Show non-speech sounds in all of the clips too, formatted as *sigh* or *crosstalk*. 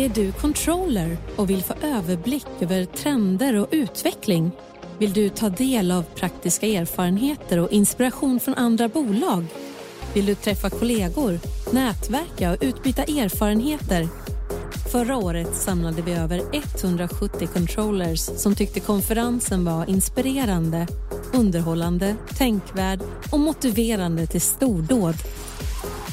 Är du controller och vill få överblick över trender och utveckling? Vill du ta del av praktiska erfarenheter och inspiration från andra bolag? Vill du träffa kollegor, nätverka och utbyta erfarenheter? Förra året samlade vi över 170 controllers som tyckte konferensen var inspirerande, underhållande, tänkvärd och motiverande till stordåd.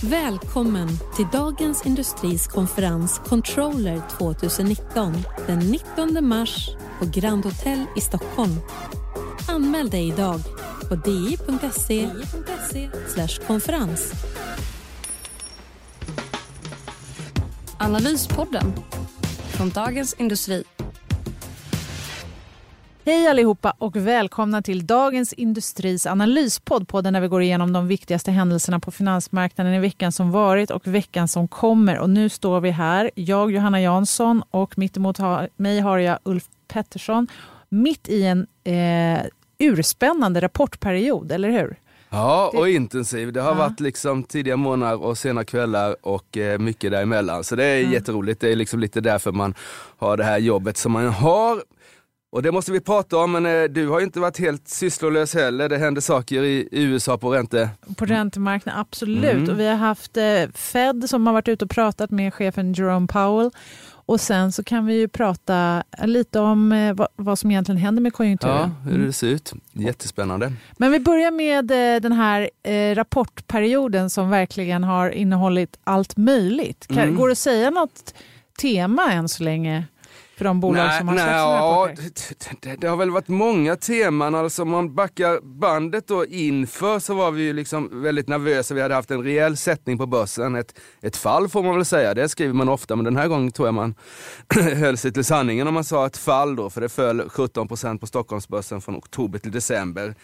Välkommen till Dagens Industris konferens Controller 2019 den 19 mars på Grand Hotel i Stockholm. Anmäl dig idag på di.se konferens. Analyspodden från Dagens Industri. Hej allihopa och välkomna till Dagens Industris analyspodd. Podden där vi går igenom de viktigaste händelserna på finansmarknaden i veckan som varit och veckan som kommer. Och nu står vi här, jag Johanna Jansson och mitt emot mig har jag Ulf Pettersson. Mitt i en eh, urspännande rapportperiod, eller hur? Ja, och intensiv. Det har ja. varit liksom tidiga månader och sena kvällar och eh, mycket däremellan. Så det är mm. jätteroligt. Det är liksom lite därför man har det här jobbet som man har. Och det måste vi prata om, men eh, du har ju inte varit helt sysslolös heller. Det händer saker i USA på ränte... På räntemarknaden, absolut. Mm. Och vi har haft eh, Fed som har varit ute och pratat med chefen Jerome Powell. Och sen så kan vi ju prata lite om eh, vad, som egentligen händer med konjunkturen. Ja, hur det mm. ser ut. Jättespännande. Men vi börjar med eh, den här eh, rapportperioden som verkligen har innehållit allt möjligt. Mm. Går det att säga något tema än så länge? För de bolag nej, som har släppt ja, det, det, har väl varit många teman. Alltså om man backar bandet då inför så var vi ju liksom väldigt nervösa. Vi hade haft en rejäl sättning på börsen. Ett, ett fall får man väl säga, det skriver man ofta. Men den här gången tror jag man *clears throat* höll sig till sanningen om man sa ett fall då. För det föll 17% på Stockholmsbörsen från oktober till december.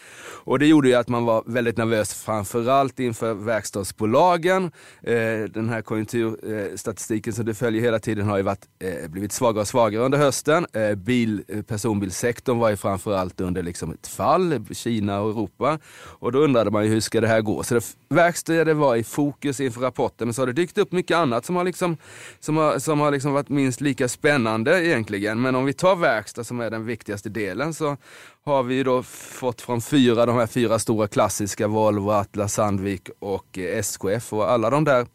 Och det gjorde ju att man var väldigt nervös framförallt inför verkstadsbolagen. Eh, den här konjunkturstatistiken som du följer hela tiden har ju varit, eh, blivit svagare och svagare under hösten. Eh, bil, eh, personbilsektorn var ju framförallt under liksom ett fall, Kina och Europa. Och då undrade man ju hur ska det här gå? Så det, verkstäder var i fokus inför rapporten, men så har det dykt upp mycket annat som har, liksom, som har, som har liksom varit minst lika spännande egentligen. Men om vi tar verkstad som är den viktigaste delen så har vi då fått från fyra, de här fyra stora klassiska, Volvo, Atlas, Sandvik och eh, SKF och alla de där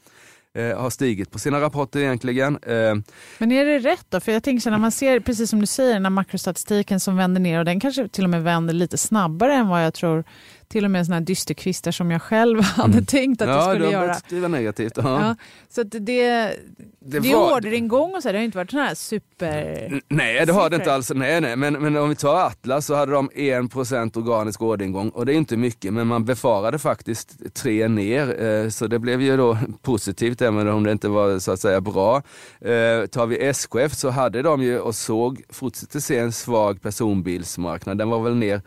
eh, har stigit på sina rapporter egentligen. Eh, Men är det rätt då? För jag tänker så när man ser, precis som du säger, den här makrostatistiken som vänder ner och den kanske till och med vänder lite snabbare än vad jag tror till och med såna här dysterkvistar som jag själv *laughs* hade mm. tänkt att ja, det skulle göra. Var negativt. Ja. så det, det, det, var... är orderingång och så, det har inte varit sån här super... Nej det har det inte alls. Nej, nej. Men, men om vi tar Atlas så hade de 1% organisk orderingång och det är inte mycket men man befarade faktiskt tre ner eh, så det blev ju då positivt även om det inte var så att säga bra. Eh, tar vi SKF så hade de ju och såg, fortsätter se en svag personbilsmarknad. Den var väl ner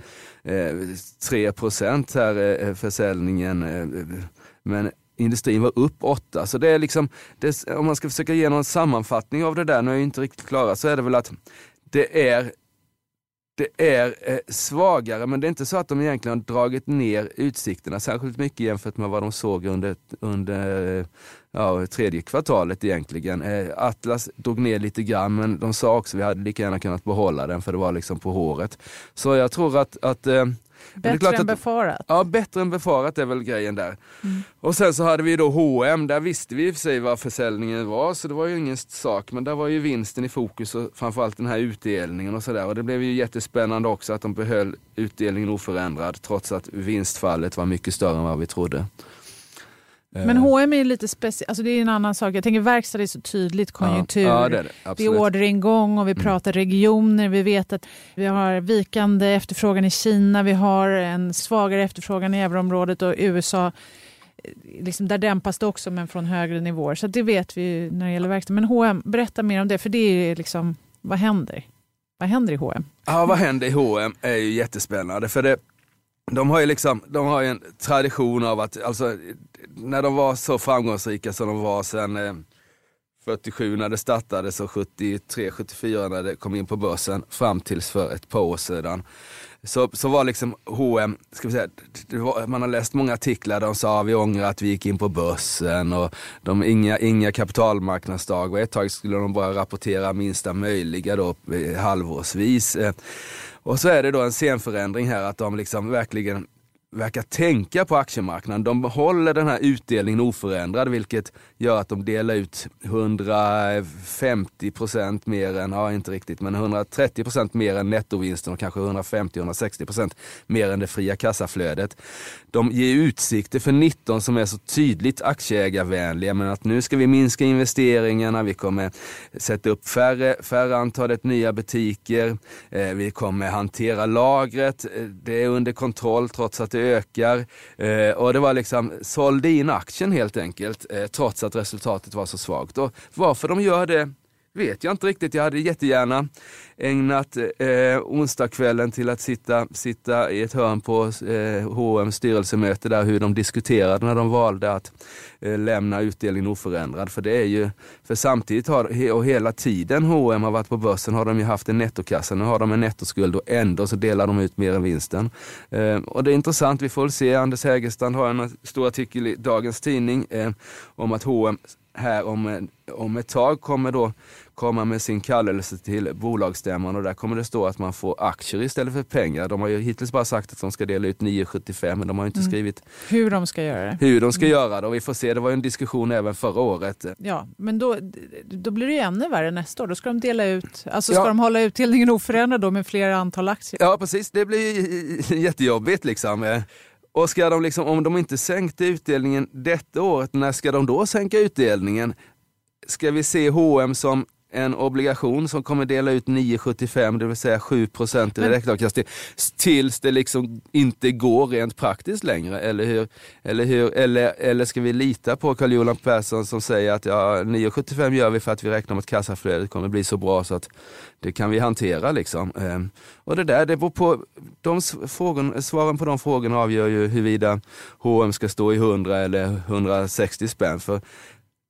3 eh, procent här eh, eh, försäljningen. Eh, men industrin var upp 8. Så det är liksom, det, om man ska försöka ge någon sammanfattning av det där, nu är jag inte riktigt klara, så är det väl att det är det är svagare, men det är inte så att de egentligen har dragit ner utsikterna särskilt mycket jämfört med vad de såg under, under ja, tredje kvartalet egentligen. Atlas drog ner lite grann, men de sa också att vi hade lika gärna kunnat behålla den för det var liksom på håret. Så jag tror att, att Bättre än att, befarat? Ja, bättre än befarat är väl grejen där. Mm. Och sen så hade vi då H&M där visste vi i och för sig vad försäljningen var, så det var ju ingen sak. Men där var ju vinsten i fokus och framförallt den här utdelningen och sådär. Och det blev ju jättespännande också att de behöll utdelningen oförändrad trots att vinstfallet var mycket större än vad vi trodde. Men H&M är lite speciellt, alltså det är en annan sak. Jag tänker verkstad är så tydligt konjunktur. Ja, ja, det, är det. det är orderingång och vi mm. pratar regioner. Vi vet att vi har vikande efterfrågan i Kina, vi har en svagare efterfrågan i euroområdet och USA liksom där dämpas det också men från högre nivåer. Så det vet vi när det gäller verkstad. Men H&M, berätta mer om det för det är liksom, vad händer? Vad händer i H&M? Ja, vad händer i H&M är ju jättespännande för det, de har ju liksom, de har en tradition av att, alltså när de var så framgångsrika som de var sen eh, 47 när det startades och 73, 74 när det kom in på börsen fram tills för ett par år sedan. Så, så var liksom H&M, ska vi säga, var, man har läst många artiklar där de sa vi ångrar att vi gick in på börsen och de, inga, inga kapitalmarknadsdagar. och ett tag skulle de bara rapportera minsta möjliga då eh, halvårsvis. Eh. Och så är det då en scenförändring här att de liksom verkligen verkar tänka på aktiemarknaden. De håller den här utdelningen oförändrad vilket gör att de delar ut 150 procent mer än, ja inte riktigt, men 130 procent mer än nettovinsten och kanske 150-160 procent mer än det fria kassaflödet. De ger utsikter för 19 som är så tydligt aktieägarvänliga, men att nu ska vi minska investeringarna, vi kommer sätta upp färre, färre antalet nya butiker, eh, vi kommer hantera lagret, eh, det är under kontroll trots att det ökar. Eh, och det var liksom, sålde in aktien helt enkelt, eh, trots att resultatet var så svagt. Och varför de gör det vet jag inte riktigt. Jag hade jättegärna ägnat eh, onsdagskvällen till att sitta, sitta i ett hörn på eh, H&M styrelsemöte där hur de diskuterade när de valde att eh, lämna utdelningen oförändrad. För det är ju, för samtidigt har, och hela tiden H&M har varit på börsen har de ju haft en nettokassa. Nu har de en nettoskuld och ändå så delar de ut mer än vinsten. Eh, och det är intressant, vi får se. Anders Hägerstrand har en stor artikel i dagens tidning eh, om att H&M här om, om ett tag kommer då komma med sin kallelse till bolagsstämman och där kommer det stå att man får aktier istället för pengar. De har ju hittills bara sagt att de ska dela ut 9,75 men de har inte mm. skrivit hur de ska göra det. Hur de ska mm. göra det och vi får se, det var en diskussion även förra året. Ja, men då, då blir det ju ännu värre nästa år. Då ska de dela ut, alltså ska ja. de hålla utdelningen oförändrad då med fler antal aktier? Ja precis, det blir jättejobbigt liksom. Och ska de liksom, om de inte sänkte utdelningen detta året, när ska de då sänka utdelningen? Ska vi se H&M som en obligation som kommer dela ut 9,75 det vill säga 7 procent i direktavkastning tills det liksom inte går rent praktiskt längre. Eller hur? Eller, hur? eller, eller ska vi lita på Carl-Johan Persson som säger att ja, 9,75 gör vi för att vi räknar med att kassaflödet kommer bli så bra så att det kan vi hantera. Liksom. Ehm, och det där, det beror på, de frågor, svaren på de frågorna avgör ju huruvida H&M ska stå i 100 eller 160 spänn. För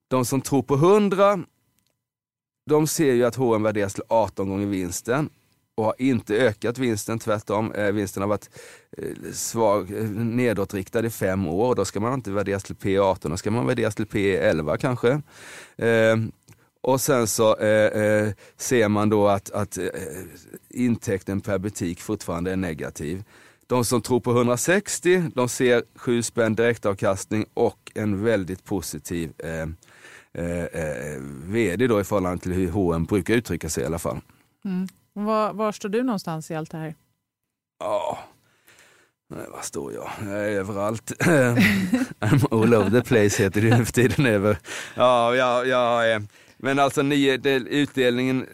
de som tror på 100 de ser ju att H&M värderas till 18 gånger vinsten och har inte ökat vinsten, tvärtom. Eh, vinsten har varit eh, svag, eh, nedåtriktad i fem år. Då ska man inte värderas till P18, då ska man värderas till P11 kanske. Eh, och sen så eh, eh, ser man då att, att eh, intäkten per butik fortfarande är negativ. De som tror på 160, de ser 7 spänn direktavkastning och en väldigt positiv eh, eh, eh, vd då i förhållande till hur H&M brukar uttrycka sig i alla fall. Mm. Var, var, står du någonstans i allt det här? Ja, var står jag? Jag är överallt. *laughs* I'm all over the place heter det nu för tiden. Över. Ja, ja, ja, men alltså ni, det, utdelningen...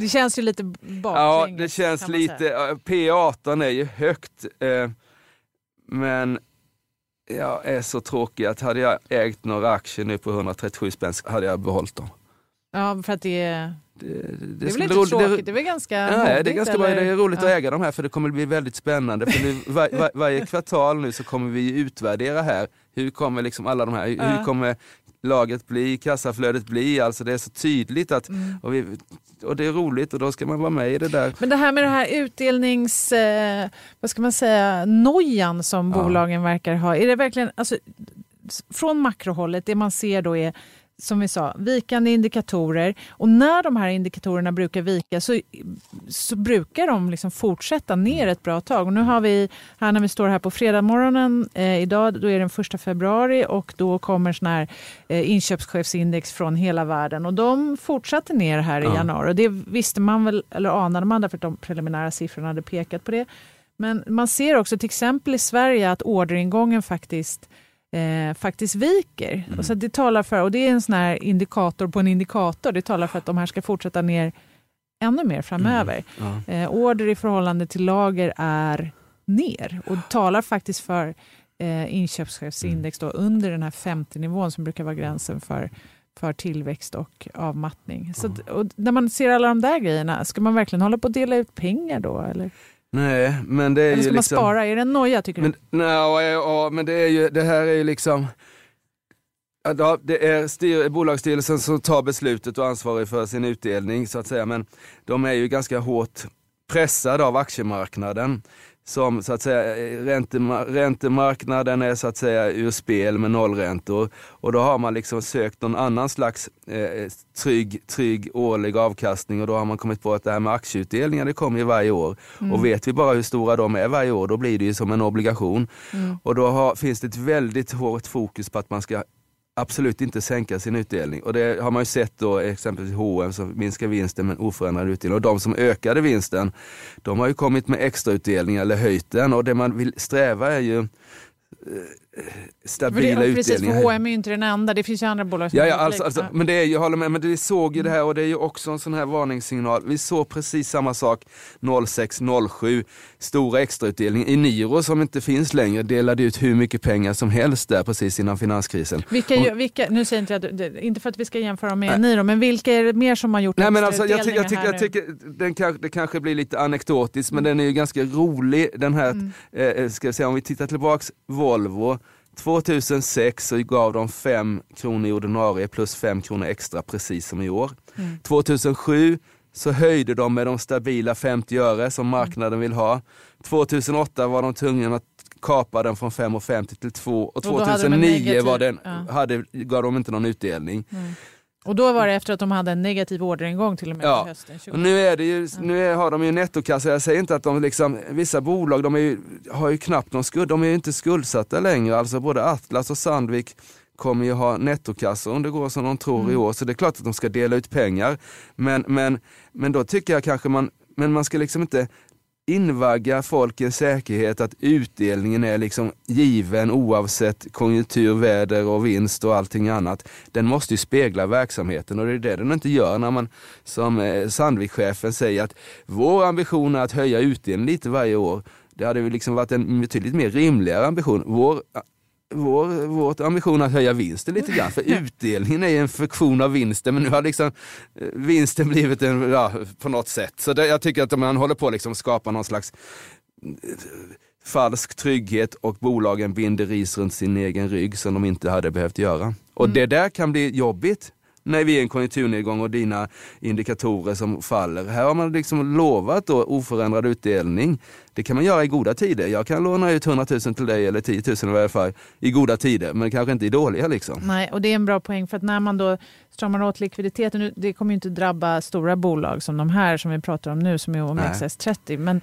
Det känns ju lite baklänges. Ja, det känns lite... P18 är ju högt. Eh, men jag är så tråkig att hade jag ägt några aktier nu på 137 spänn hade jag behållit dem. Ja, för att det är... Det, det, det är väl inte tråkigt, det, är väl ganska Nej, modigt, det är ganska bra. Det är roligt ja. att äga de här för det kommer bli väldigt spännande. För nu, var, var, varje kvartal nu så kommer vi utvärdera här. Hur kommer liksom alla de här, ja. hur kommer laget bli, kassaflödet bli. Alltså det är så tydligt att, mm. och, vi, och, det är roligt och då ska man vara med i det där. Men det här med det här utdelnings, eh, vad ska man säga, nojan som ja. bolagen verkar ha. Är det verkligen, alltså, från makrohållet, det man ser då är som vi sa, vikande indikatorer. Och när de här indikatorerna brukar vika så, så brukar de liksom fortsätta ner ett bra tag. Och nu har vi, här när vi står här på fredagsmorgonen eh, idag, då är det den första februari och då kommer sån här eh, inköpschefsindex från hela världen. Och de fortsatte ner här i ja. januari. Och det visste man väl, eller anade man därför att de preliminära siffrorna hade pekat på det. Men man ser också till exempel i Sverige att orderingången faktiskt eh, faktiskt viker. Mm. Och så det talar för, och det är en sån här indikator på en indikator, det talar för att de här ska fortsätta ner ännu mer framöver. Mm. Ja. Eh, order i förhållande till lager är ner och talar faktiskt för eh, inköpschefsindex då, under den här 50-nivån som brukar vara gränsen för, för tillväxt och avmattning. Så, och när man ser alla de där grejerna, ska man verkligen hålla på att dela ut pengar då? Eller, Nej, men det är eller ju ska man liksom... spara? Är det en noja tycker Men, du? nej, ja, ja, men det, är ju, det här är ju liksom... Ja, det är styr, bolagsstyrelsen som tar beslutet och ansvarig för sin utdelning så att säga. Men de är ju ganska hårt pressade av aktiemarknaden. Som så att säga, räntemar- räntemarknaden är så att säga ur spel med nollräntor. Och då har man liksom sökt någon annan slags eh, trygg, trygg årlig avkastning och då har man kommit på att det här med aktieutdelningar det kommer ju varje år. Och vet vi bara hur stora de är varje år då blir det ju som en obligation. Och då har, finns det ett väldigt hårt fokus på att man ska absolut inte sänka sin utdelning. Och det har man ju sett då exempelvis H&M som minskar vinsten men oförändrad utdelning. Och de som ökade vinsten, de har ju kommit med extrautdelning eller höjt den. Och det man vill sträva är ju eh, stabila det, precis, för H&M är ju inte den enda, det finns ju andra bolag som Ja, ja alltså, alltså, men det är ju, jag håller med, men vi såg ju det här och det är ju också en sån här varningssignal. Vi såg precis samma sak 06-07, stora extrautdelning. Eniro som inte finns längre delade ut hur mycket pengar som helst där precis innan finanskrisen. Vilka, gör- vilka, nu säger inte jag, inte för att vi ska jämföra med Niro, men vilka är det mer som har gjort Nej, men alltså, jag, ty- jag, extrautdelningar tycker, jag tycker den det kanske blir lite anekdotiskt men den är ju ganska rolig. Den här, Mm. eh, ska jag säga, om vi tittar tillbaks, Volvo 2006 så gav de 5 kronor i ordinarie plus 5 kronor extra precis som i år. Mm. 2007 så höjde de med de stabila 50 öre som marknaden vill ha. 2008 var de tvungna att kapa den från 5,50 till 2 och hade de en 2009 negativ- var den, ja. hade, gav de inte någon utdelning. Och då var det efter att de hade en negativ orderingång till och med Ja. hösten. 20. Och nu är det ju, nu är, har de ju nettokassa, jag säger inte att de liksom, vissa bolag de ju, har ju knappt någon skuld, de är ju inte skuldsatta längre, alltså både Atlas och Sandvik kommer ju ha nettokassa om det går som de tror Mm. i år, så det är klart att de ska dela ut pengar. Men, men, men då tycker jag kanske man, men man ska liksom inte invagga folk i en säkerhet att utdelningen är liksom given oavsett konjunktur, väder och vinst och allting annat. Den måste ju spegla verksamheten och det är det den inte gör när man som eh, Sandvikschefen säger att vår ambition är att höja utdelningen lite varje år. Det hade liksom varit en betydligt mer rimligare ambition. Vår vår, vår ambition att höja vinsten lite grann, för utdelningen är ju en funktion av vinsten, men nu har liksom eh, vinsten blivit en, ja, på något sätt. Så det, jag tycker att man håller på att liksom skapa någon slags eh, falsk trygghet och bolagen binder ris runt sin egen rygg som de inte hade behövt göra. Och det där kan bli jobbigt när vi är i en konjunkturnedgång och dina indikatorer som faller. Här har man liksom lovat då oförändrad utdelning. Det kan man göra i goda tider. Jag kan låna ut 100 000 till dig eller 10 000 i varje fall i goda tider, men kanske inte i dåliga liksom. Nej, och det är en bra poäng för att när man då stramar åt likviditeten, nu- det kommer ju inte drabba stora bolag som de här som vi pratar om nu som är OMXS30, men,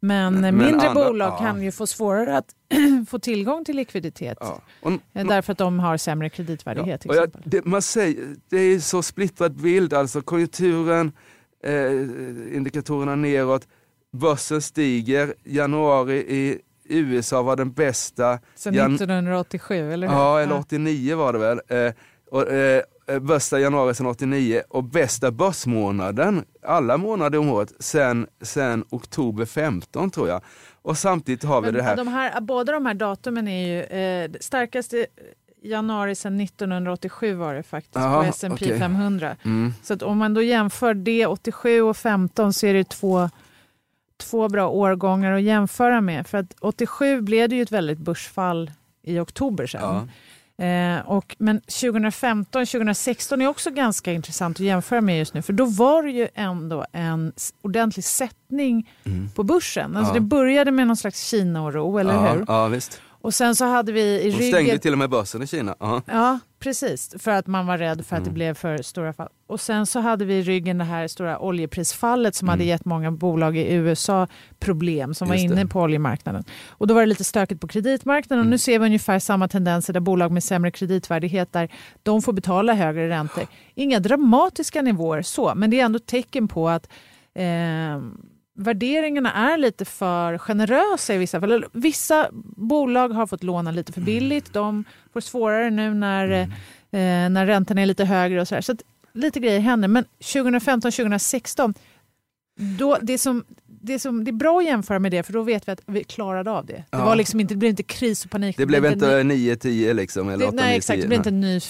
men, Men- mindre andra- bolag ja. kan ju få svårare att *clears throat* få tillgång till likviditet. Ja. Och, Eh, Därför att de har sämre kreditvärdighet och jag, det, man säger, det är så splittrad bild, alltså konjunkturen, eh, indikatorerna neråt, börsen stiger, januari i USA var den bästa Sen Jan- 1987, eller hur? Ja, eller 89 var det väl. Eh, och, eh, bästa januari sedan 89 och bästa börsmånaden, alla månader om året, sen, sen oktober 15 tror jag. Och samtidigt har vi Men det här. De här, båda de här datumen är ju eh, starkaste januari sedan 1987 var det faktiskt Jaha, på S&P okej. 500. Mm. Så att om man då jämför det 87 och 15 så är det två, två bra årgångar att jämföra med. För att 87 blev det ju ett väldigt börsfall i oktober sen. Ja. Eh, och, men 2015, 2016 är också ganska intressant att jämföra med just nu. För då var det ju ändå en ordentlig sättning på börsen. Alltså Ja. Det började med någon slags Kina-oro, eller ja, hur? ja, visst. Och sen så hade vi i De ryggen... stängde till och med börsen i Kina. Ja. Ja, precis. För att man var rädd för att Mm. det blev för stora fall. Och sen så hade vi i ryggen det här stora oljeprisfallet som hade Mm. gett många bolag i USA problem som var Just det. inne på oljemarknaden. Och då var det lite stökigt på kreditmarknaden och Mm. nu ser vi ungefär samma tendenser där bolag med sämre kreditvärdighet där de får betala högre räntor. Inga dramatiska nivåer så, men det är ändå tecken på att eh, värderingarna är lite för generösa i vissa fall. Vissa bolag har fått låna lite för billigt. De får svårare nu när, eh, när räntorna är lite högre och så, här. så lite grejer händer. Men 2015-2016, då, det, som, det, är som, det är bra att jämföra med det för då vet vi att vi klarade av det. Det, Ja. var liksom inte, det blev inte kris och panik. Det blev inte ny- 9-10 liksom, eller det, 8 Nej exakt, det blev inte en ny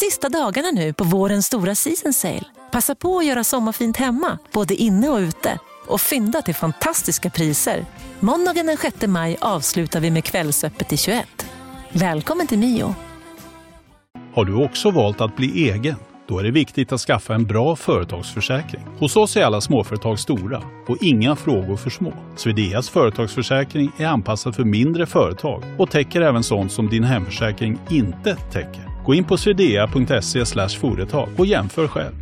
Sista dagarna nu på vårens stora season sale. Passa på att göra sommarfint hemma, både inne och ute. Och fynda till fantastiska priser. Måndagen den 6 maj avslutar vi med Kvällsöppet i 21. Välkommen till Mio. Har du också valt att bli egen? Då är det viktigt att skaffa en bra företagsförsäkring. Hos oss är alla småföretag stora och inga frågor för små. Swedeas företagsförsäkring är anpassad för mindre företag och täcker även sånt som din hemförsäkring inte täcker. Gå in på swedea.se företag och jämför själv.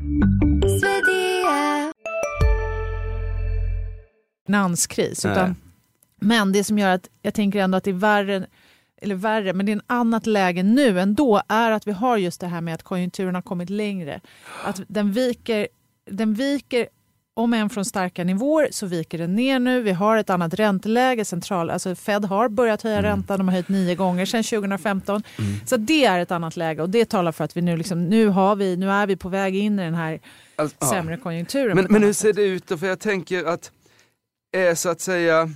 finanskris. Utan, men det som gör att jag tänker ändå att det är värre, eller värre, men det är en annat läge nu ändå, är att vi har just det här med att konjunkturen har kommit längre. Att den viker, den viker om än från starka nivåer så viker den ner nu. Vi har ett annat ränteläge. Central, alltså Fed har börjat höja räntan. De har höjt nio gånger sedan 2015. Så det är ett annat läge och det talar för att vi nu, liksom, nu, har vi, nu är vi på väg in i den här Alltså, sämre konjunkturen. Men, men hur ser det ut då? För jag tänker att är så att säga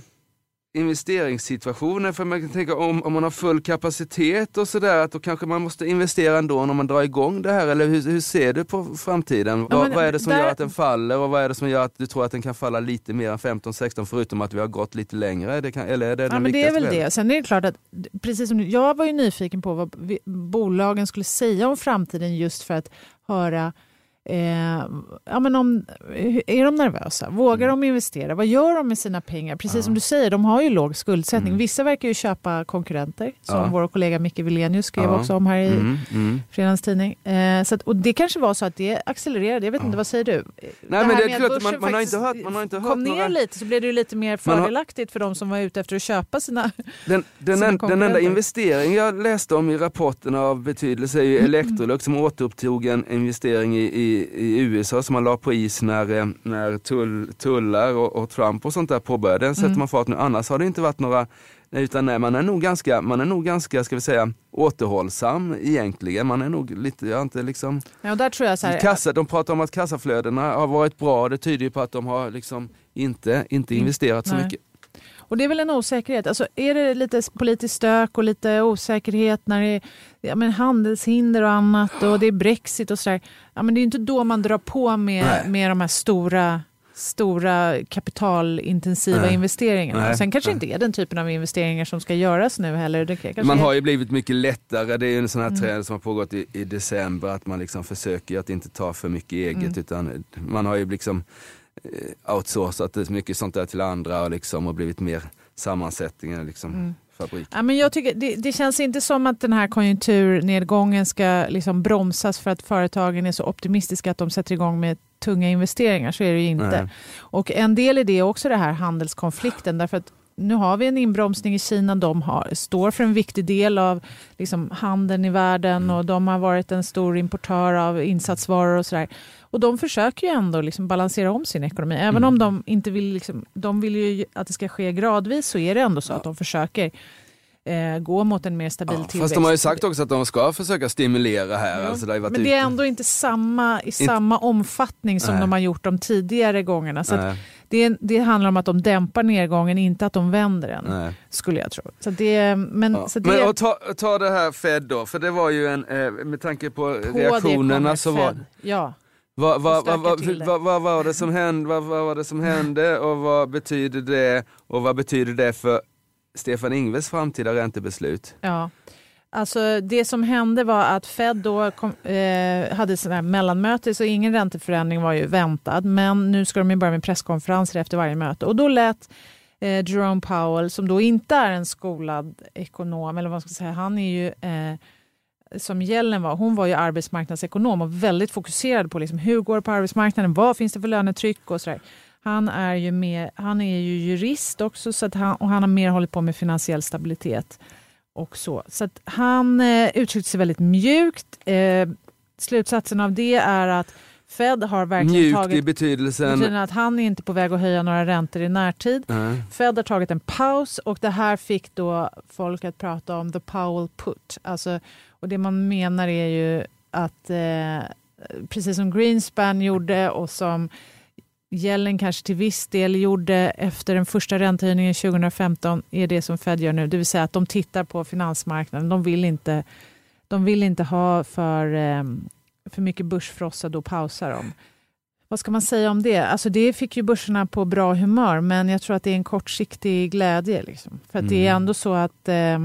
investeringssituationen, för man kan tänka om, om man har full kapacitet och sådär, att då kanske man måste investera ändå när man drar igång det här, eller hur, hur ser du på framtiden? Ja, vad, vad är det som där- gör att den faller och vad är det som gör att du tror att den kan falla lite mer än 15-16 förutom att vi har gått lite längre? Det kan, eller är det Ja, men det är väl det. Sen är det klart att, precis som du- jag var ju nyfiken på vad bolagen skulle säga om framtiden just för att höra Eh, ja, men om, är de nervösa? Vågar Mm. de investera? Vad gör de med sina pengar? Precis Ja. som du säger, de har ju låg skuldsättning. Mm. Vissa verkar ju köpa konkurrenter, som Ja. vår kollega Micke Wilenius skrev Ja. också om här i Mm, mm. fredagens tidning. Eh, så att, och det kanske var så att det accelererade. Jag vet inte, vad säger du? Nej, det men det är klart, att man- man har inte hört- man har inte hört kom ner några- lite så blev det lite mer har- fördelaktigt för de som var ute efter att köpa sina Den, den, Sina en, den enda investering jag läste om i rapporten av betydelse är ju Electrolux som återupptog en investering i, i, i USA som man la på is när, eh, när tull, tullar och, och Trump och sånt där påbörjade. Den sätter Mm. man fart nu. Annars har det inte varit några utan nej, man är nog ganska, man är nog ganska ska vi säga, återhållsam egentligen. Man är nog lite, jag inte liksom... Ja, och där tror jag så här, Kassa, de pratar om att kassaflödena har varit bra. Det tyder ju på att de har liksom inte, inte In- investerat så nej. mycket. Och det är väl en osäkerhet. Alltså, är det lite politisk stök och lite osäkerhet när det är ja, men handelshinder och annat och det är Brexit och sådär. Ja, men det är inte då man drar på med, Nej. med de här stora stora kapitalintensiva Nej. investeringarna. Nej. Sen kanske Nej. inte är den typen av investeringar som ska göras nu heller. Det Man är- har ju blivit mycket lättare, det är ju en sån här Mm. trend som har pågått i, i december, att man liksom försöker att inte ta för mycket eget Mm. utan man har ju liksom outsourcat det mycket sånt där till andra och, liksom, och blivit mer sammansättningar liksom Mm. fabrik. Ja, men jag tycker, det, det känns inte som att den här konjunkturnedgången ska liksom bromsas för att företagen är så optimistiska att de sätter igång med tunga investeringar. Så är det ju inte. Nej. Och en del i det är också det här handelskonflikten. Därför att nu har vi en inbromsning i Kina. De har, står för en viktig del av liksom, handeln i världen Mm. och de har varit en stor importör av insatsvaror och sådär. Och de försöker ju ändå liksom balansera om sin ekonomi. Även Mm. om de inte vill, liksom, de vill ju att det ska ske gradvis så är det ändå så att de försöker eh, gå mot en mer stabil Ja, tillväxt. fast de har ju sagt också att de ska försöka stimulera här. Ja, Alltså det Men det är ändå inte samma, i samma omfattning som Nej. de har gjort de tidigare gångerna. Så att det, det handlar om att de dämpar nedgången, inte att de vänder den. nej. Skulle jag tro. Så det, men, Ja. så det, Men och ta, ta det här Fed då, för det var ju en, eh, med tanke på, på reaktionerna så var Fed. Ja. Vad, vad, till det. vad, vad var det som hände, vad var det som hände och vad betyder det och vad betyder det för Stefan Ingves framtida räntebeslut? Ja. Alltså det som hände var att Fed då kom, eh, hade sån här mellanmöte så ingen ränteförändring var ju väntad. Men nu ska de ju börja med presskonferenser efter varje möte. Och då lät eh, Jerome Powell, som då inte är en skolad ekonom, eller vad man ska säga, han är ju eh, som Yellen var, hon var ju arbetsmarknadsekonom och väldigt fokuserad på liksom, hur går det på arbetsmarknaden, vad finns det för lönetryck och sådär. Han är ju, mer, han är ju jurist också så att han, och han har mer hållit på med finansiell stabilitet. Och så så han eh, uttryckte sig väldigt mjukt. Eh, slutsatsen av det är att Fed har verkligen Mjukt i tagit betydelsen... betyder att han är inte på väg att höja några räntor i närtid. Nej. Fed har tagit en paus och det här fick då folk att prata om the Powell put. Alltså, och det man menar är ju att, eh, precis som Greenspan gjorde och som Yellen kanske till viss del gjorde efter den första räntehöjningen 2015 är det som Fed gör nu. Det vill säga att de tittar på finansmarknaden. De vill inte, de vill inte ha för, eh, för mycket börsfrossa, då pausar de. Vad ska man säga om det? Alltså det fick ju börserna på bra humör men jag tror att det är en kortsiktig glädje. Liksom. För mm. det är mm. ändå så att eh,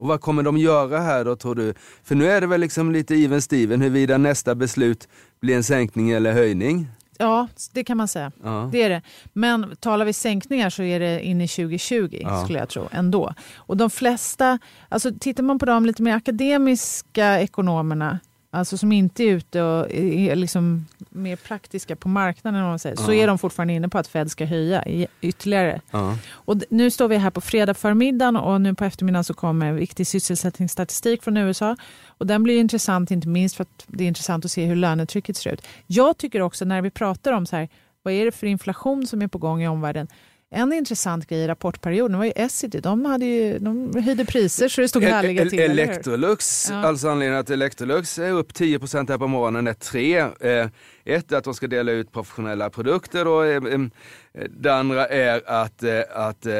och vad kommer de göra här då tror du? För nu är det väl liksom lite even Steven huruvida nästa beslut blir en sänkning eller höjning? Ja, det kan man säga. Ja. Det är det. Men talar vi sänkningar så är det in i 2020 ja. skulle jag tro ändå. Och de flesta, alltså tittar man på de lite mer akademiska ekonomerna alltså som inte är ute och är liksom mer praktiska på marknaden, om man säger, ja. så är de fortfarande inne på att Fed ska höja ytterligare. Ja. Och nu står vi här på fredag förmiddagen och nu på eftermiddagen så kommer viktig sysselsättningsstatistik från USA. Och den blir intressant, inte minst för att det är intressant att se hur lönetrycket ser ut. Jag tycker också när vi pratar om så här, vad är det för inflation som är på gång i omvärlden, en intressant grej i rapportperioden var ju Essity. De, hade ju, de höjde priser så det stod e- härliga e- till. Electrolux, ja. alltså anledningen att Electrolux är upp 10 här på morgonen är 3 ett är att de ska dela ut professionella produkter och eh, det andra är att, eh, att eh,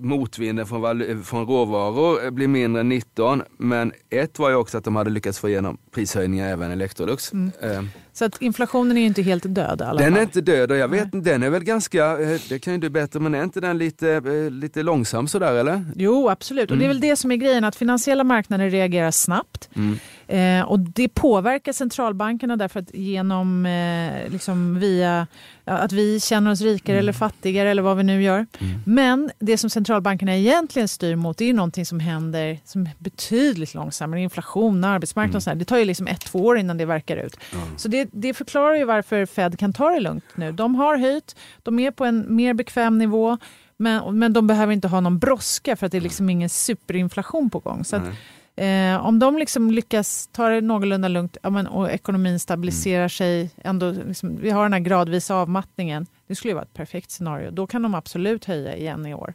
motvinden från, från råvaror blir mindre än 19. Men ett var ju också att de hade lyckats få igenom prishöjningar även Electrolux. Mm. Så att inflationen är ju inte helt död? Alla den fall. är inte död och jag vet Nej. den är väl ganska, det kan ju du bättre, men är inte den lite, lite långsam sådär eller? Jo absolut, mm. och det är mm. väl det som är grejen, att finansiella marknader reagerar snabbt. Mm. Eh, och det påverkar centralbankerna därför att genom, eh, liksom via att vi känner oss rikare mm. eller fattigare eller vad vi nu gör. Mm. Men det som centralbankerna egentligen styr mot är någonting som händer som är betydligt långsammare. Inflation, arbetsmarknad och mm. Det tar ju liksom ett, två år innan det verkar ut. Så det, det förklarar ju varför Fed kan ta det lugnt nu. De har höjt, de är på en mer bekväm nivå. Men, men de behöver inte ha någon brådska för att det är liksom ingen superinflation på gång. Så att, Eh, om de liksom lyckas ta det någorlunda lugnt ja, men, och ekonomin stabiliserar mm. sig, ändå, liksom, vi har den här gradvisa avmattningen, det skulle vara ett perfekt scenario. Då kan de absolut höja igen i år.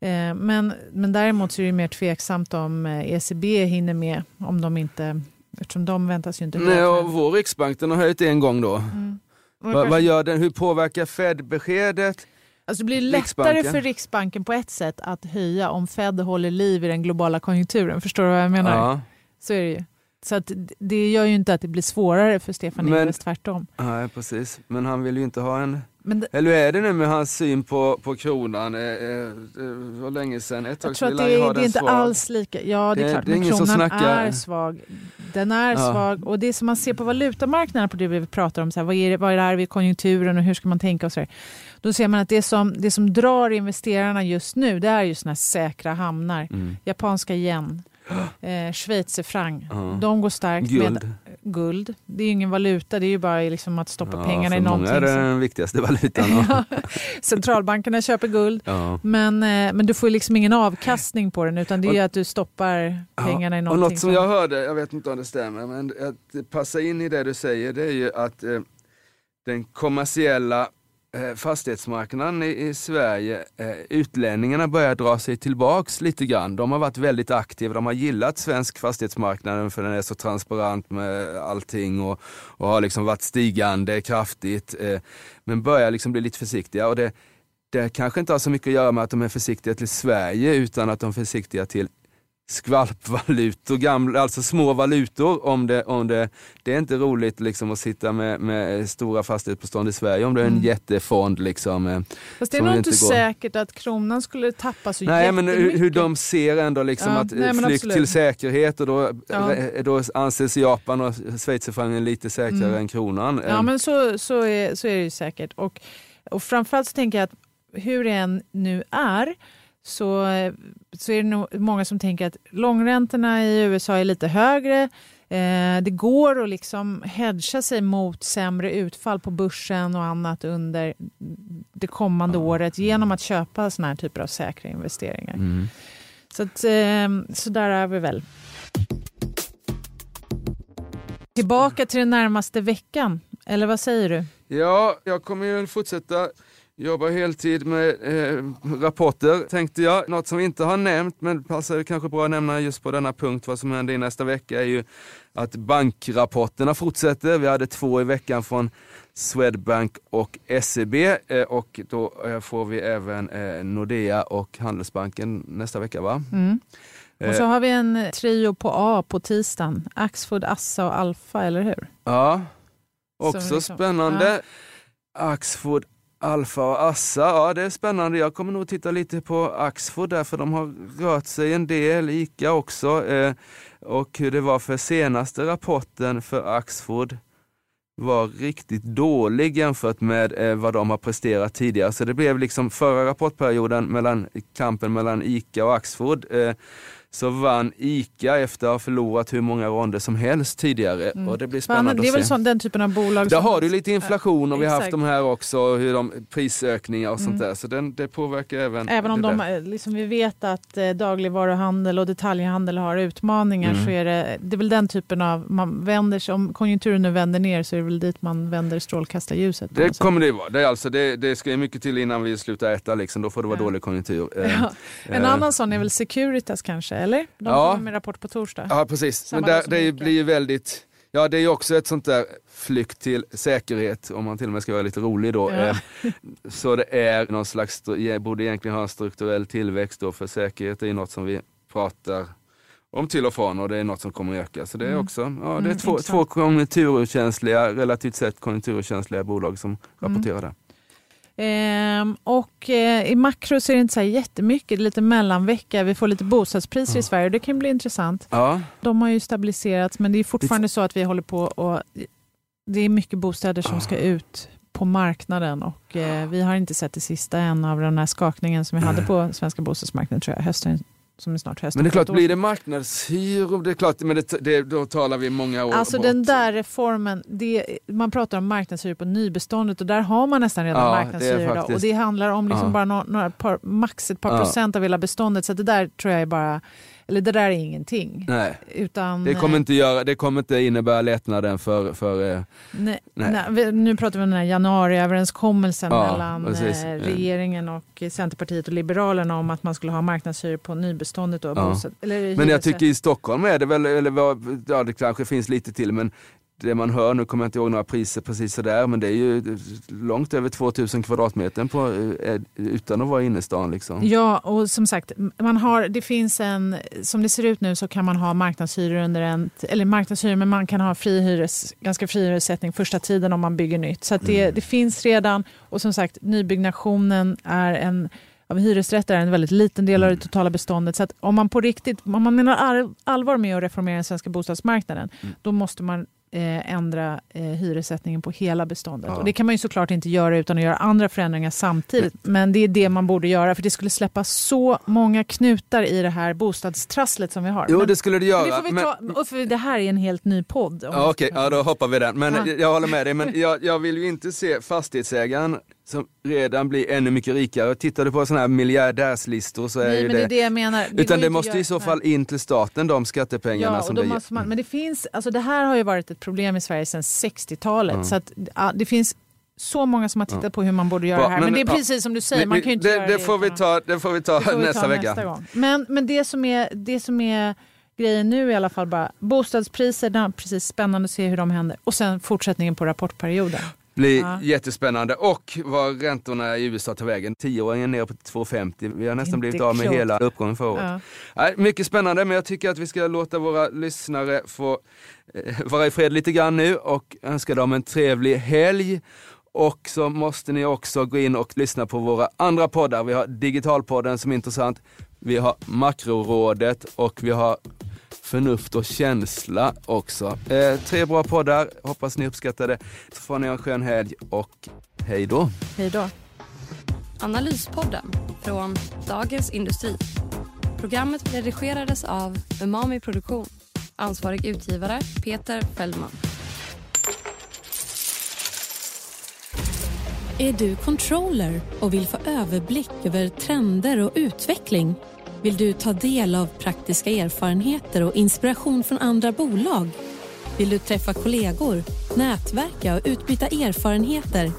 Eh, men, men däremot så är det mer tveksamt om ECB eh, e hinner med, om de inte, eftersom de väntas ju inte Nej, och vår riksbank den har höjt en gång då. Mm. Va, vad gör den? Hur påverkar Fed-beskedet? Alltså det blir lättare för Riksbanken på ett sätt att höja om Fed håller liv i den globala konjunkturen. Förstår du vad jag menar? Ja. Så är det ju. Så att det gör ju inte att det blir svårare för Stefan Ingves, tvärtom. Nej, precis. Men han vill ju inte ha en det, Eller hur är det nu med hans syn på, på kronan? Eh, eh, var länge sedan, ett tag tror att det, är, det är inte svag. alls lika, ja det är det, klart, det är men kronan är svag. Den är ja. svag och det som man ser på valutamarknaden, på det vi pratar om, så här, vad, är det, vad är det i konjunkturen och hur ska man tänka och så här. Då ser man att det som, det som drar investerarna just nu, det är ju såna säkra hamnar. Mm. Japanska yen, *gasps* eh, schweizerfranc, uh. de går starkt. Guld. Med, guld. Det är ju ingen valuta, det är ju bara liksom att stoppa ja, pengarna i någonting. Många är det den viktigaste valutan. *laughs* Centralbankerna köper guld, ja. men, eh, men du får liksom ingen avkastning på den utan det är ju att du stoppar pengarna i någonting. Och något som jag hörde, jag vet inte om det stämmer, men att passa in i det du säger, det är ju att eh, den kommersiella Eh, fastighetsmarknaden i, Sverige, eh, utlänningarna börjar dra sig tillbaks lite grann. De har varit väldigt aktiva, de har gillat svensk fastighetsmarknad för den är så transparent med allting och, och har liksom varit stigande kraftigt. Eh, men börjar liksom bli lite försiktiga. Och det, det kanske inte har så mycket att göra med att de är försiktiga till Sverige utan att de är försiktiga till skvalpvalutor, gamla, alltså små valutor. Om det, om det, det är inte roligt liksom att sitta med, med stora fastighetsbestånd i Sverige om du är en mm. jättefond. Liksom, eh, Fast det är nog inte går. säkert att kronan skulle tappa så Nej, men hur, hur de ser ändå liksom ja, att nej, flykt absolut. till säkerhet och då, ja. då anses Japan och schweizerfrancen lite säkrare mm. än kronan. Ja men så, så, är, så är det ju säkert. Och, och framförallt så tänker jag att hur det än nu är så, så är det nog många som tänker att långräntorna i USA är lite högre. Eh, det går att liksom hedga sig mot sämre utfall på börsen och annat under det kommande mm. året genom att köpa såna här typer av säkra investeringar. Mm. Så, att, eh, så där är vi väl. Tillbaka till den närmaste veckan, eller vad säger du? Ja, jag kommer ju fortsätta Jobbar heltid med eh, rapporter tänkte jag. Något som vi inte har nämnt men passar kanske bra att nämna just på denna punkt vad som händer i nästa vecka är ju att bankrapporterna fortsätter. Vi hade två i veckan från Swedbank och SEB eh, och då eh, får vi även eh, Nordea och Handelsbanken nästa vecka va? Mm. Och så har vi en trio på A på tisdagen. Axfood, Assa och Alfa, eller hur? Ja, också liksom, spännande. Ja. Axfood, Alfa och Assa, ja det är spännande. Jag kommer nog titta lite på Axfood där för de har rört sig en del, ICA också. Eh, och hur det var för senaste rapporten för Axfood var riktigt dålig jämfört med eh, vad de har presterat tidigare. Så det blev liksom förra rapportperioden mellan kampen mellan ICA och Axfood eh, så vann ICA efter att ha förlorat hur många ronder som helst tidigare. Mm. Och det blir spännande det är väl sån, den typen av bolag? Där har du lite inflation och vi har haft de här också, hur de, prisökningar och sånt mm. där. Så den, det påverkar även Även om de, liksom, vi vet att eh, dagligvaruhandel och detaljhandel har utmaningar mm. så är det, det är väl den typen av, man vänder sig, om konjunkturen nu vänder ner så är det väl dit man vänder strålkastarljuset. Det kommer det vara. Det, är alltså, det, det ska mycket till innan vi slutar äta, liksom. då får det vara ja. dålig konjunktur. Ja. *laughs* En äh, annan sån är väl Securitas kanske? Eller? De ja. kommer med rapport på torsdag. Ja, precis. Men där, det blir ju väldigt... Ja, det är ju också ett sånt där flykt till säkerhet, om man till och med ska vara lite rolig då. Ja. Eh, så det är någon slags, borde egentligen ha en strukturell tillväxt då, för säkerhet är ju något som vi pratar om till och från och det är något som kommer att öka. Så det är mm. också, ja, det är mm, två, två konjunkturkänsliga, relativt sett konjunkturkänsliga bolag som mm. rapporterar mm. det. Ehm, och eh, i makro så är det inte så här jättemycket, det är lite mellanvecka. Vi får lite bostadspriser mm. i Sverige och det kan bli intressant. Ja. De har ju stabiliserats men det är fortfarande så att vi håller på och det är mycket bostäder som ska ut på marknaden och eh, vi har inte sett det sista än av den här skakningen som vi hade på svenska bostadsmarknaden tror jag, hösten som är snart hösten. Men det är klart, blir det marknadshyror, det är klart, men det, det, då talar vi många år Alltså bort. den där reformen, det, man pratar om marknadshyror på nybeståndet och där har man nästan redan ja, marknadshyror. Faktiskt... Och det handlar om liksom ja. bara några, några par, max ett par ja. procent av hela beståndet. Så det där tror jag är bara eller det där är ingenting. Nej. Utan, det, kommer inte göra, det kommer inte innebära lättnaden för... för eh, nej, nej. nej, nu pratar vi om den här januariöverenskommelsen ja, mellan precis. Eh, regeringen och Centerpartiet och Liberalerna om att man skulle ha marknadshyror på nybeståndet. Då, ja. bostad, eller men jag tycker i Stockholm är det väl, eller ja det kanske finns lite till, men det man hör, nu kommer jag inte ihåg några priser precis sådär, men det är ju långt över 2000 kvadratmeter på, eh, utan att vara i innerstan. Liksom. Ja, och som sagt, man har, det finns en, som det ser ut nu så kan man ha marknadshyror under en, eller marknadshyror, men man kan ha fri hyres, ganska fri hyressättning första tiden om man bygger nytt. Så det, mm. det finns redan, och som sagt, nybyggnationen är en av hyresrätter är en väldigt liten del av det mm. totala beståndet. Så om man på riktigt, om man menar allvar med att reformera den svenska bostadsmarknaden, mm. då måste man eh, ändra eh, hyressättningen på hela beståndet. Ja. Och det kan man ju såklart inte göra utan att göra andra förändringar samtidigt. Men det är det man borde göra för det skulle släppa så många knutar i det här bostadstrasslet som vi har. Jo men, det skulle det göra. Det, vi ta, för det här är en helt ny podd. Ja, Okej, okay. ja, då hoppar vi den. Men ja. jag håller med dig. Men jag, jag vill ju inte se fastighetsägaren som redan blir ännu mycket rikare. Tittar du på sådana här miljardärslistor så är Nej, ju men det... det, är det jag menar. Det utan det måste i så fall in till staten, de skattepengarna ja, som det måste man, Men det finns, alltså det här har ju varit ett problem i Sverige sedan 60-talet. Mm. Så att, ja, det finns så många som har tittat på hur man borde göra det här. Men, men det är precis som du säger, man kan inte det, det. Det får vi ta, det får vi ta, får nästa, ta vecka. nästa gång. Men, men det som är, det som är grejen nu i alla fall bara, bostadspriserna, precis spännande att se hur de händer. Och sen fortsättningen på rapportperioden blir ja. jättespännande. Och vad räntorna i USA tar vägen. Tioåringen ner på 2,50. Vi har nästan blivit av med hela uppgången för året. Ja. mycket spännande, men jag tycker att vi ska låta våra lyssnare få eh, vara i fred lite grann nu och önska dem en trevlig helg. Och så måste ni också gå in och lyssna på våra andra poddar. Vi har Digitalpodden som är intressant. Vi har Makrorådet och vi har förnuft och känsla också. Eh, tre bra poddar, hoppas ni uppskattar det. Så får ni ha en skön helg och hej då. Hej då. Analyspodden från Dagens Industri. Programmet redigerades av Umami Produktion. Ansvarig utgivare Peter Fellman. Är du controller och vill få överblick över trender och utveckling? Vill du ta del av praktiska erfarenheter och inspiration från andra bolag? Vill du träffa kollegor, nätverka och utbyta erfarenheter?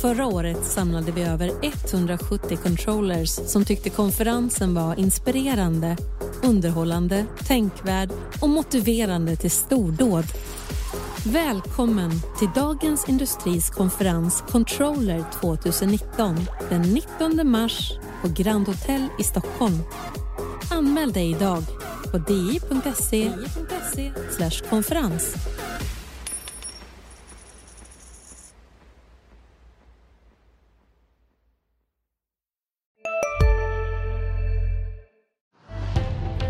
Förra året samlade vi över 170 controllers som tyckte konferensen var inspirerande, underhållande, tänkvärd och motiverande till stordåd. Välkommen till Dagens Industris konferens Controller 2019 den 19 mars på Grand Hotel i Stockholm. Anmäl dig idag på di.se konferens.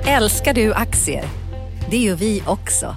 Älskar du aktier? Det gör vi också.